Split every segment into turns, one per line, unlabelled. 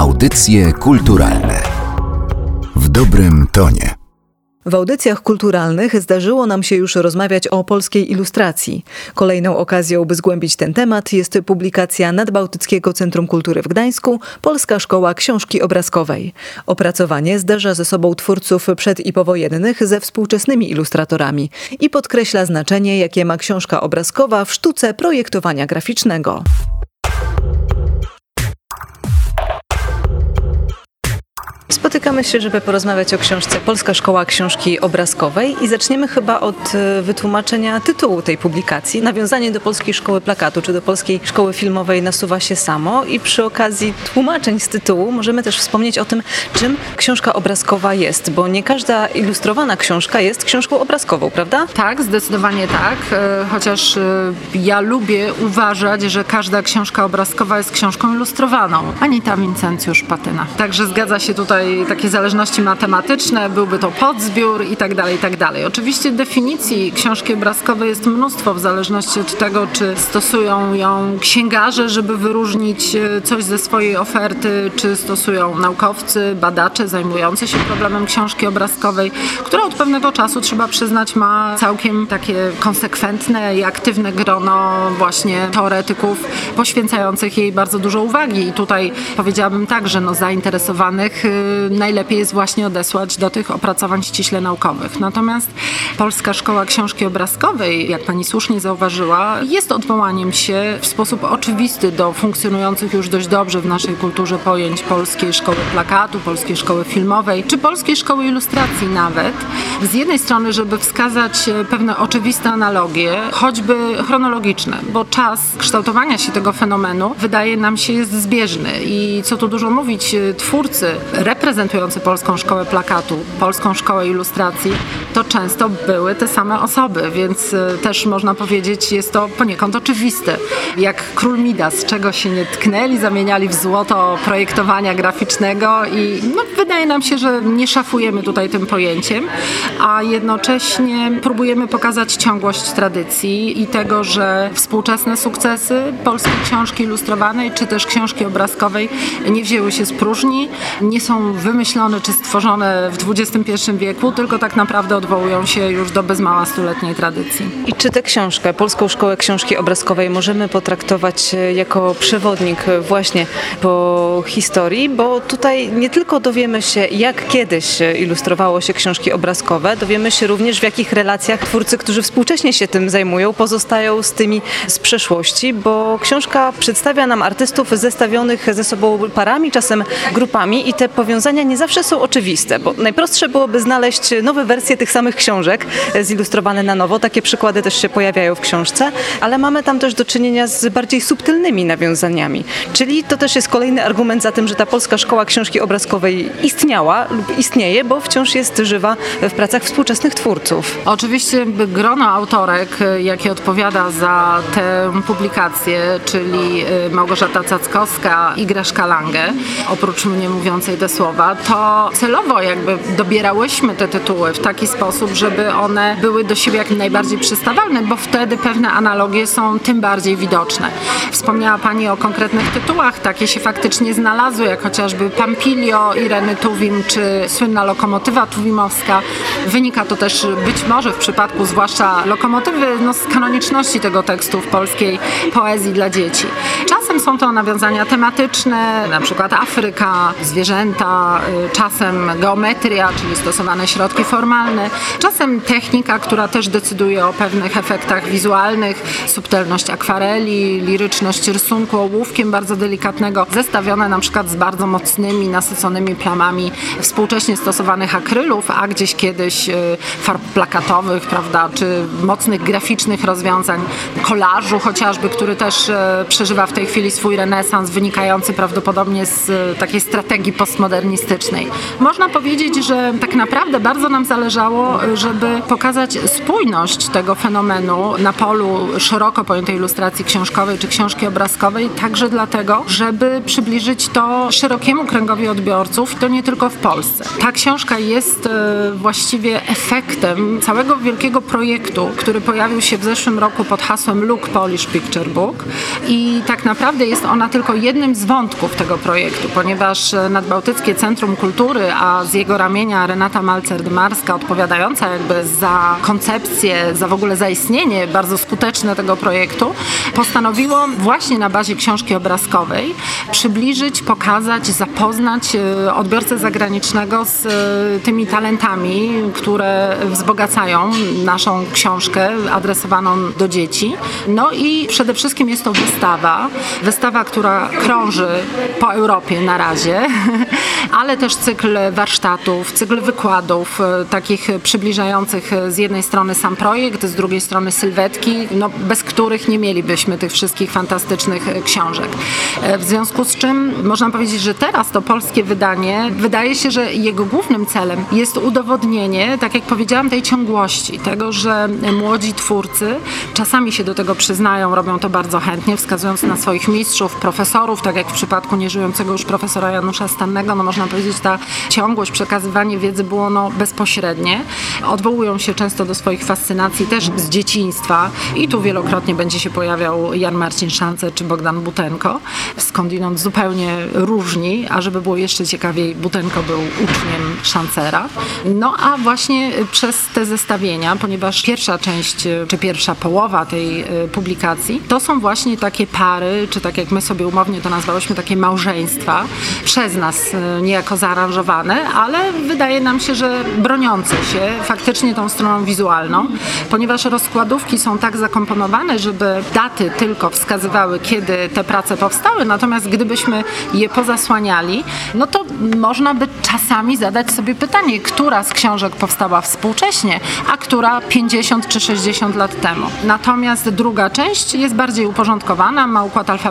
Audycje kulturalne w dobrym tonie.
W audycjach kulturalnych zdarzyło nam się już rozmawiać o polskiej ilustracji. Kolejną okazją, by zgłębić ten temat, jest publikacja Nadbałtyckiego Centrum Kultury w Gdańsku Polska Szkoła Książki Obrazkowej. Opracowanie zderza ze sobą twórców przed i powojennych ze współczesnymi ilustratorami i podkreśla znaczenie, jakie ma książka obrazkowa w sztuce projektowania graficznego. Spotykamy się, żeby porozmawiać o książce Polska Szkoła Książki Obrazkowej i zaczniemy chyba od e, wytłumaczenia tytułu tej publikacji. Nawiązanie do Polskiej Szkoły Plakatu czy do Polskiej Szkoły Filmowej nasuwa się samo i przy okazji tłumaczeń z tytułu możemy też wspomnieć o tym, czym książka obrazkowa jest, bo nie każda ilustrowana książka jest książką obrazkową, prawda?
Tak, zdecydowanie tak, e, chociaż e, ja lubię uważać, że każda książka obrazkowa jest książką ilustrowaną. Anita Wincencjusz Patyna. Także zgadza się tutaj tutaj takie zależności matematyczne, byłby to podzbiór i tak dalej, i tak dalej. Oczywiście definicji książki obrazkowej jest mnóstwo w zależności od tego, czy stosują ją księgarze, żeby wyróżnić e, coś ze swojej oferty, czy stosują naukowcy, badacze zajmujący się problemem książki obrazkowej, która od pewnego czasu, trzeba przyznać, ma całkiem takie konsekwentne i aktywne grono właśnie teoretyków poświęcających jej bardzo dużo uwagi. I tutaj powiedziałabym tak, że no zainteresowanych y, najlepiej jest właśnie odesłać do tych opracowań ściśle naukowych. Natomiast Polska Szkoła Książki Obrazkowej, jak pani słusznie zauważyła, jest odwołaniem się w sposób oczywisty do funkcjonujących już dość dobrze w naszej kulturze pojęć Polskiej Szkoły Plakatu, Polskiej Szkoły Filmowej, czy Polskiej Szkoły Ilustracji nawet. Z jednej strony, żeby wskazać pewne oczywiste analogie, choćby chronologiczne, bo czas kształtowania się tego fenomenu wydaje nam się jest zbieżny i co tu dużo mówić, twórcy, reprezentujący Polską Szkołę Plakatu, Polską Szkołę Ilustracji, to często były te same osoby, więc y, też można powiedzieć, jest to poniekąd oczywiste. Jak król Midas, czego się nie tknęli, zamieniali w złoto projektowania graficznego i no, wydaje nam się, że nie szafujemy tutaj tym pojęciem, a jednocześnie próbujemy pokazać ciągłość tradycji i tego, że współczesne sukcesy polskiej książki ilustrowanej czy też książki obrazkowej nie wzięły się z próżni, nie są wymyślone czy stworzone w XXI wieku, tylko tak naprawdę odwołują się już do bez mała stuletniej tradycji.
I czy tę książkę, Polską Szkołę Książki Obrazkowej możemy potraktować e, jako przewodnik właśnie po historii, bo tutaj nie tylko dowiemy się, jak kiedyś ilustrowało się książki obrazkowe, dowiemy się również w jakich relacjach twórcy, którzy współcześnie się tym zajmują, pozostają z tymi z przeszłości, bo książka przedstawia nam artystów zestawionych ze sobą parami, czasem grupami i te powiązania nie zawsze są oczywiste, bo najprostsze byłoby znaleźć nowe wersje tych samych książek e, zilustrowane na nowo. Takie przykłady też się pojawiają w książce, ale mamy tam też do czynienia z bardziej subtelnymi nawiązaniami. Czyli to też jest kolejny argument za tym, że ta polska szkoła książki obrazkowej istniała lub istnieje, bo wciąż jest żywa w pracach współczesnych twórców.
Oczywiście grono autorek, e, jakie odpowiada za tę publikację, czyli e, Małgorzata Cackowska i Graszka Lange, oprócz mnie mówiącej te słowa, to celowo jakby dobierałyśmy te tytuły w taki sposób, żeby one były do siebie jak najbardziej przystawalne, bo wtedy pewne analogie są tym bardziej widoczne. Wspomniała Pani o konkretnych tytułach, takie się faktycznie znalazły, jak chociażby Pampilio Ireny Tuwim, czy słynna lokomotywa tuwimowska. Wynika to też być może w przypadku zwłaszcza lokomotywy no, z kanoniczności tego tekstu w polskiej poezji dla dzieci. Są to nawiązania tematyczne, na przykład Afryka, zwierzęta, y, czasem geometria, czyli stosowane środki formalne, czasem technika, która też decyduje o pewnych efektach wizualnych, subtelność akwareli, liryczność rysunku ołówkiem bardzo delikatnego, zestawione na przykład z bardzo mocnymi, nasyconymi plamami współcześnie stosowanych akrylów, a gdzieś kiedyś y, farb plakatowych, prawda, czy mocnych graficznych rozwiązań, kolażu chociażby, który też y, przeżywa w tej chwili swój renesans, wynikający prawdopodobnie z takiej strategii postmodernistycznej. Można powiedzieć, że tak naprawdę bardzo nam zależało, żeby pokazać spójność tego fenomenu na polu szeroko pojętej ilustracji książkowej czy książki obrazkowej, także dlatego, żeby przybliżyć to szerokiemu kręgowi odbiorców, to nie tylko w Polsce. Ta książka jest e, właściwie efektem całego wielkiego projektu, który pojawił się w zeszłym roku pod hasłem Look Polish Picture Book i tak naprawdę naprawdę jest ona tylko jednym z wątków tego projektu, ponieważ Nadbałtyckie Centrum Kultury, a z jego ramienia Renata Malcer-Dymarska, odpowiadająca jakby za koncepcję, za w ogóle zaistnienie bardzo skuteczne tego projektu, postanowiło właśnie na bazie książki obrazkowej przybliżyć, pokazać, zapoznać e, odbiorcę zagranicznego z e, tymi talentami, które wzbogacają naszą książkę adresowaną do dzieci. No i przede wszystkim jest to wystawa, wystawa, która krąży po Europie na razie, ale też cykl warsztatów, cykl wykładów, e, takich przybliżających z jednej strony sam projekt, z drugiej strony sylwetki, no, bez których nie mielibyśmy tych wszystkich fantastycznych książek. W związku z czym można powiedzieć, że teraz to polskie wydanie wydaje się, że jego głównym celem jest udowodnienie, tak jak powiedziałam, tej ciągłości, tego, że młodzi twórcy czasami się do tego przyznają, robią to bardzo chętnie, wskazując na swoich mistrzów, profesorów, tak jak w przypadku nieżyjącego już profesora Janusza Stannego, no można powiedzieć, ta ciągłość, przekazywanie wiedzy było no bezpośrednie. Odwołują się często do swoich fascynacji też z dzieciństwa i tu wielokrotnie będzie się pojawiał Jan Marcin Szance czy Bogdan Butenko, skądinąd zupełnie różni, a żeby było jeszcze ciekawiej, Butenko był uczniem Szancera. No a właśnie przez te zestawienia, ponieważ pierwsza część, czy pierwsza połowa tej e, publikacji, to są właśnie takie pary, czy tak jak my sobie umownie to nazwałyśmy, takie małżeństwa, przez nas e, niejako zaaranżowane, ale wydaje nam się, że broniące się faktycznie tą stroną wizualną, ponieważ rozkładówki są tak zakomponowane, żeby daty tylko wskazywały, kiedy te prace powstały, natomiast gdybyśmy je pozasłaniali, no to można by czasami zadać sobie pytanie, która z książek powstała współcześnie, a która 50 czy 60 lat temu. Natomiast druga część jest bardziej uporządkowana, ma układ alfabetyczny,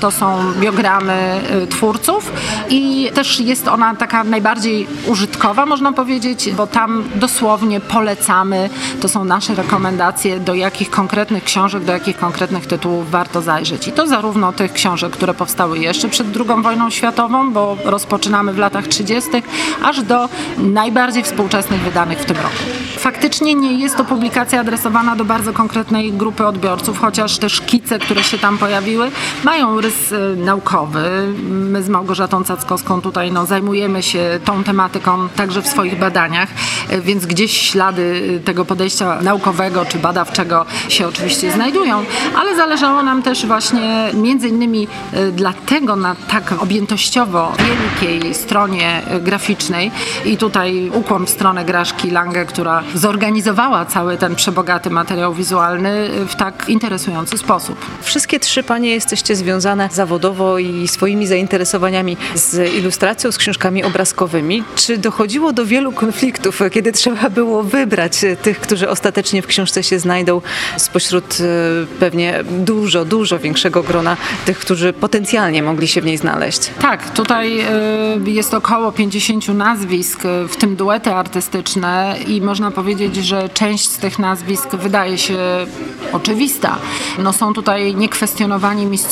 to są biogramy y, twórców i też jest ona taka najbardziej użytkowa, można powiedzieć, bo tam dosłownie polecamy, to są nasze rekomendacje, do jakich konkretnych książek, do jakich konkretnych tytułów warto zajrzeć. I to zarówno tych książek, które powstały jeszcze przed II wojną światową, bo rozpoczynamy w latach 30., aż do najbardziej współczesnych wydanych w tym roku. Faktycznie nie jest to publikacja adresowana do bardzo konkretnej grupy odbiorców, chociaż te szkice, które się tam pojawiły, mają rys y, naukowy. My z Małgorzatą Cackowską tutaj no, zajmujemy się tą tematyką także w swoich badaniach, y, więc gdzieś ślady y, tego podejścia naukowego czy badawczego się oczywiście znajdują, ale zależało nam też właśnie między innymi dlatego na tak objętościowo wielkiej stronie graficznej i tutaj ukłon w stronę Graszki Lange, która zorganizowała cały ten przebogaty materiał wizualny w tak interesujący sposób.
Wszystkie trzy panie jesteście związane zawodowo i swoimi zainteresowaniami z ilustracją, z książkami obrazkowymi. Czy dochodziło do wielu konfliktów, kiedy trzeba było wybrać tych, którzy ostatecznie w książce się znajdą spośród e, pewnie dużo, dużo większego grona tych, którzy potencjalnie mogli się w niej znaleźć?
Tak, tutaj e, jest około 50 nazwisk, w tym duety artystyczne i można powiedzieć, że część z tych nazwisk wydaje się oczywista. No są tutaj niekwestionowani mistrzowie,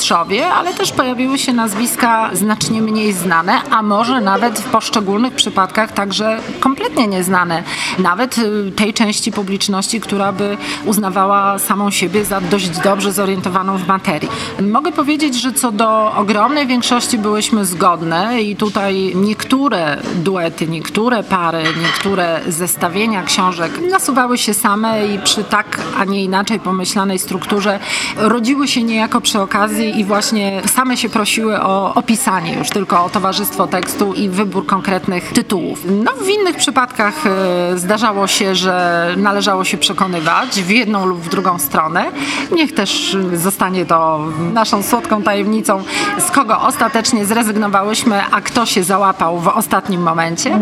ale też pojawiły się nazwiska znacznie mniej znane, a może nawet w poszczególnych przypadkach także kompletnie nieznane. Nawet y, tej części publiczności, która by uznawała samą siebie za dość dobrze zorientowaną w materii. Mogę powiedzieć, że co do ogromnej większości byłyśmy zgodne i tutaj niektóre duety, niektóre pary, niektóre zestawienia książek nasuwały się same i przy tak, a nie inaczej pomyślanej strukturze rodziły się niejako przy okazji i właśnie same się prosiły o opisanie już tylko o towarzystwo tekstu i wybór konkretnych tytułów. No w innych przypadkach e, zdarzało się, że należało się przekonywać w jedną lub w drugą stronę. Niech też zostanie to naszą słodką tajemnicą, z kogo ostatecznie zrezygnowałyśmy, a kto się załapał w ostatnim momencie.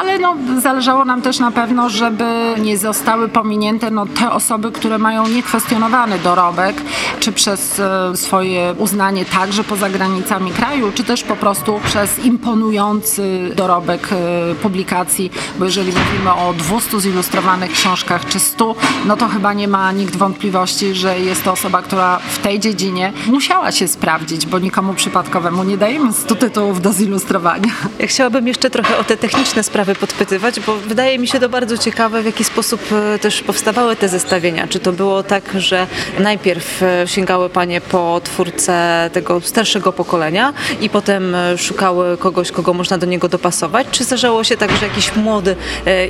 Ale no, zależało nam też na pewno, żeby nie zostały pominięte no, te osoby, które mają niekwestionowany dorobek, czy przez e, swoje uznanie także poza granicami kraju, czy też po prostu przez imponujący dorobek e, publikacji, bo jeżeli mówimy o 200 zilustrowanych książkach czy 100, no to chyba nie ma nikt wątpliwości, że jest to osoba, która w tej dziedzinie musiała się sprawdzić, bo nikomu przypadkowemu nie dajemy 100 tytułów do zilustrowania ilustrowania.
Ja chciałabym jeszcze trochę o te techniczne sprawy podpytywać, bo wydaje mi się to bardzo ciekawe, w jaki sposób e, też powstawały te zestawienia. Czy to było tak, że najpierw e, sięgały Panie po twórcę tego starszego pokolenia i potem e, szukały kogoś, kogo można do niego dopasować? Czy zdarzało się tak, że jakiś młody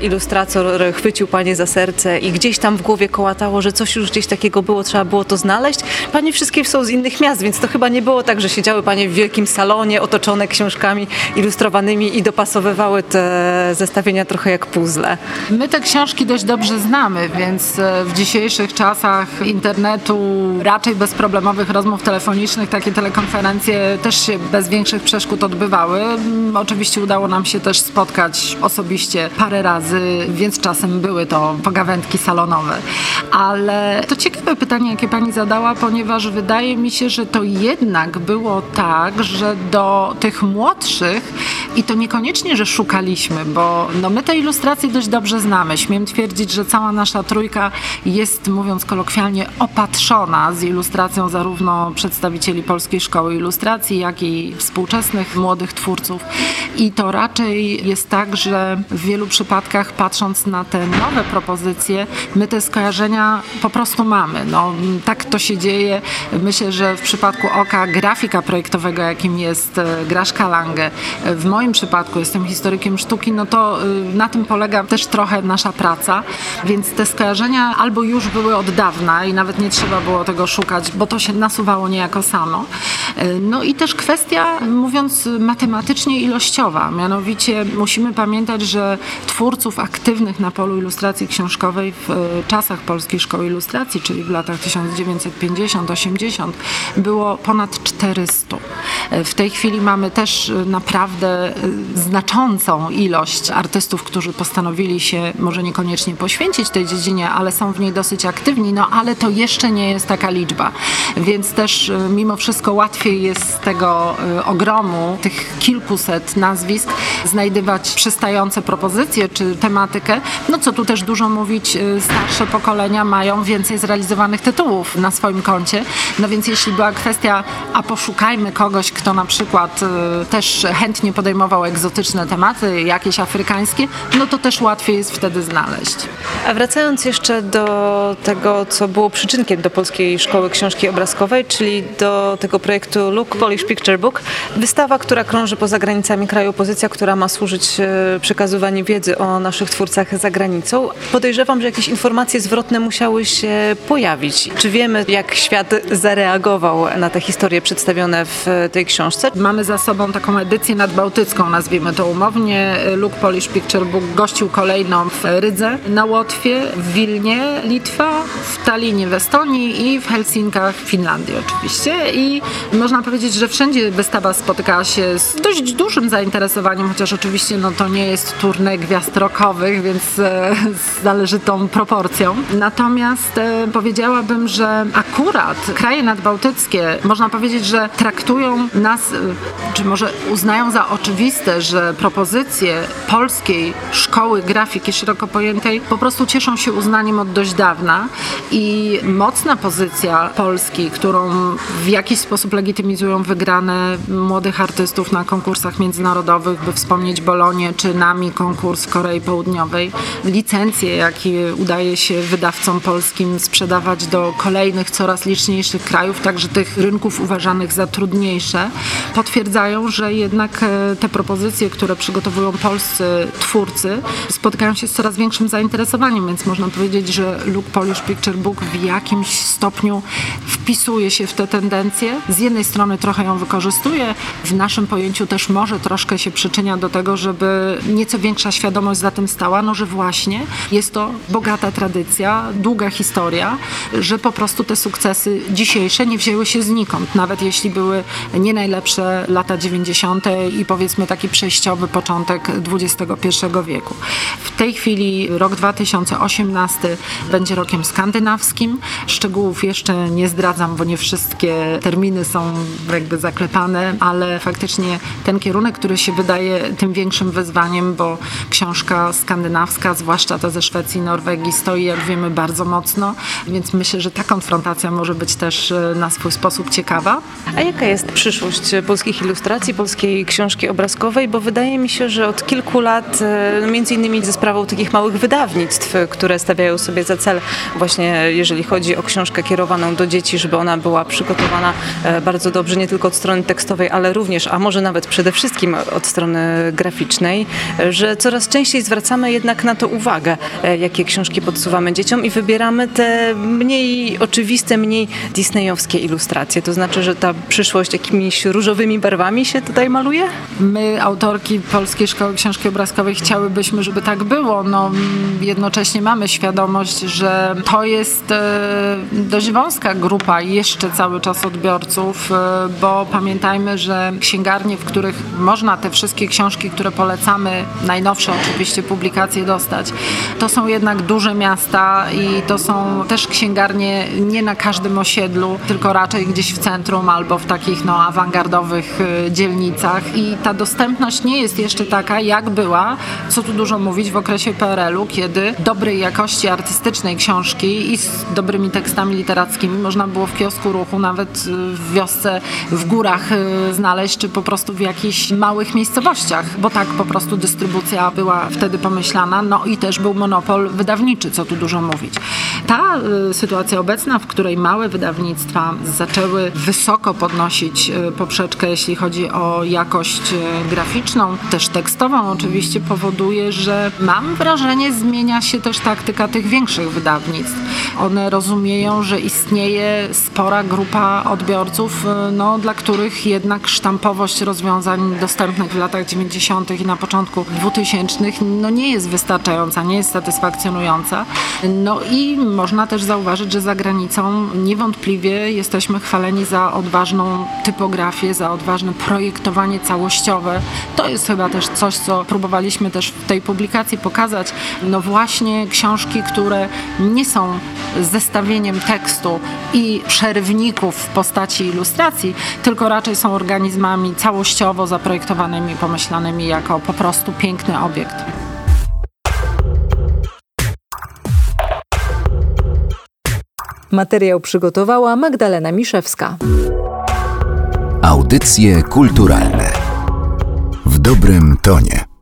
ilustrator chwycił Panie za serce i gdzieś tam w głowie kołatało, że coś już gdzieś takiego było, trzeba było to znaleźć? Panie wszystkie są z innych miast, więc to chyba nie było tak, że siedziały Panie w wielkim salonie otoczone książkami ilustrowanymi i dopasowywały te zestawienia trochę jak puzzle.
My te książki dość dobrze znamy, więc e, w dzisiejszych czasach internetu, raczej bezproblemowych rozmów telefonicznych, takie telekonferencje też się bez większych przeszkód odbywały. Mm, oczywiście udało nam się też spotkać osobiście parę razy, więc czasem były to pogawędki salonowe. Ale to ciekawe pytanie, jakie pani zadała, ponieważ wydaje mi się, że to jednak było tak, że do tych młodszych i to niekoniecznie, że szukaliśmy, bo no my te ilustracje dość dobrze znamy. Śmiem twierdzić, że cała nasza trójka jest, mówiąc kolokwialnie, opatrzona z ilustracją zarówno przedstawicieli Polskiej Szkoły Ilustracji, jak i współczesnych młodych twórców. I to raczej jest tak, że w wielu przypadkach patrząc na te nowe propozycje, my te skojarzenia po prostu mamy. No, tak to się dzieje. Myślę, że w przypadku oka grafika projektowego, jakim jest e, Graszka Lange, w moim przypadku jestem historykiem sztuki, no to y, na tym polega też trochę nasza praca, więc te skojarzenia albo już były od dawna i nawet nie trzeba było tego szukać, bo to się nasuwało niejako samo. Y, no i też kwestia, mówiąc matematycznie ilościowa, mianowicie musimy pamiętać, że twórców aktywnych na polu ilustracji książkowej w y, czasach Polskiej Szkoły Ilustracji, czyli w latach 1950-80 było ponad 400. W tej chwili mamy też naprawdę znaczącą ilość artystów, którzy postanowili się może niekoniecznie poświęcić tej dziedzinie, ale są w niej dosyć aktywni, no ale to jeszcze nie jest taka liczba. Więc też mimo wszystko łatwiej jest z tego y, ogromu tych kilkuset nazwisk znajdywać przystające propozycje czy tematykę, no co tu też dużo mówić, y, starsze pokolenia mają więcej zrealizowanych tytułów na swoim koncie. No więc jeśli była kwestia, a poszukajmy kogoś, kto na przykład też chętnie podejmował egzotyczne tematy, jakieś afrykańskie, no to też łatwiej jest wtedy znaleźć.
A wracając jeszcze do tego, co było przyczynkiem do Polskiej Szkoły Książki Obrazkowej, czyli do tego projektu Look Polish Picture Book, wystawa, która krąży poza granicami kraju, pozycja, która ma służyć e, przekazywaniu wiedzy o naszych twórcach za granicą. Podejrzewam, że jakieś informacje zwrotne musiały się pojawić. Czy wiemy, jak świat zareagował na te historie przedstawione w tej książce?
Mamy za sobą taką edycję nadbałtycką, nazwijmy to umownie. Luke Polish Picture Book gościł kolejną w Rydze na Łotwie, w Wilnie Litwa, w Tallinie w Estonii i w Helsinkach w Finlandii oczywiście. I można powiedzieć, że wszędzie wystawa spotykała się z dość dużym zainteresowaniem, chociaż oczywiście no, to nie jest turne gwiazd rockowych, więc e, z należytą proporcją. Natomiast e, powiedziałabym, że akurat kraje nadbałtyckie, można powiedzieć, że traktują nas, e, czy może uznają za oczywiste, że propozycje polskiej szkoły grafiki szeroko pojętej po prostu cieszą się uznaniem od dość dawna i mocna pozycja Polski, którą w jakiś sposób legitymizują wygrane młodych artystów na konkursach międzynarodowych, by wspomnieć Bolonię czy nami konkurs Korei Południowej, licencje, jakie udaje się wydawcom polskim sprzedawać do kolejnych, coraz liczniejszych krajów, także tych rynków uważanych za trudniejsze, potwierdzają, że jednak e, te propozycje, które przygotowują polscy twórcy, spotykają się z coraz większym zainteresowaniem, więc można powiedzieć, że Look Polish Picture Book w jakimś stopniu wpisuje się w te tendencje. Z jednej strony trochę ją wykorzystuje, w naszym pojęciu też może troszkę się przyczynia do tego, żeby nieco większa świadomość za tym stała, no że właśnie jest to bogata tradycja, długa historia, że po prostu te sukcesy dzisiejsze nie wzięły się znikąd, nawet jeśli były nie najlepsze lata 90. i powiedzmy taki przejściowy początek XXI wieku. W tej chwili rok 2018 będzie rokiem skandynawskim. Szczegółów jeszcze nie zdradzam, bo nie wszystkie terminy są jakby zaklepane, ale faktycznie ten kierunek, który się wydaje tym większym wyzwaniem, bo książka skandynawska, zwłaszcza ta ze Szwecji i Norwegii, stoi, jak wiemy, bardzo mocno, więc myślę, że ta konfrontacja może być też e, na swój sposób ciekawa.
A jaka jest przyszłość polskich ilustracji, polskiej książki obrazkowej, bo wydaje mi się, że od kilku lat, e, między innymi ze sprawą takich małych wydawnictw, które stawiają sobie za cel właśnie, jeżeli chodzi o książkę kierowaną do dzieci, żeby ona była przygotowana e, bardzo dobrze, nie tylko od strony tekstowej, ale również, a może nawet przede wszystkim od strony graficznej, e, że coraz częściej zwracamy jednak na to uwagę, jakie książki podsuwamy dzieciom i wybieramy te mniej oczywiste, mniej disneyowskie ilustracje. To znaczy, że ta przyszłość jakimiś różowymi barwami się tutaj maluje?
My, autorki Polskiej Szkoły Książki Obrazkowej, chciałybyśmy, żeby tak było. No, jednocześnie mamy świadomość, że to jest e, dość wąska grupa jeszcze cały czas odbiorców, e, bo pamiętajmy, że księgarnie, w których można te wszystkie książki, które polecamy, najnowsze oczywiście publikacje dostać, to są jednak duże miasta i to są też księgarnie nie na każdym osiedlu, tylko raczej gdzieś w centrum albo w takich no, awangardowych y, dzielnicach. I ta dostępność nie jest jeszcze taka, jak była, co tu dużo mówić, w okresie PRL-u, kiedy dobrej jakości artystycznej książki i z dobrymi tekstami literackimi można było w kiosku ruchu, nawet y, w wiosce, w górach y, znaleźć, czy po prostu w jakichś małych miejscowościach, bo tak po prostu dystrybucja była wtedy pomyślana, no i też był monopol wydawniczy, co tu dużo mówić. Ta sytuacja obecna, w której małe wydawnictwa zaczęły wysoko podnosić poprzeczkę, jeśli chodzi o jakość graficzną, też tekstową oczywiście powoduje, że mam wrażenie zmienia się też taktyka tych większych wydawnictw. One rozumieją, że istnieje spora grupa odbiorców, e, no, dla których jednak sztampowość rozwiązań dostępnych w latach 90. i na początku 2000 no, nie jest wystarczająca, nie jest satysfakcjonująca. No i można też zauważyć, że za granicą niewątpliwie jesteśmy chwaleni za odważną typografię, za odważne projektowanie całościowe. To jest chyba też coś, co próbowaliśmy też w tej publikacji pokazać. No właśnie książki, które nie są zestawieniem tekstu i przerwników w postaci ilustracji, tylko raczej są organizmami całościowo zaprojektowanymi, pomyślanymi jako po prostu piękny obiekt.
Materiał przygotowała Magdalena Miszewska.
Audycje kulturalne w dobrym tonie.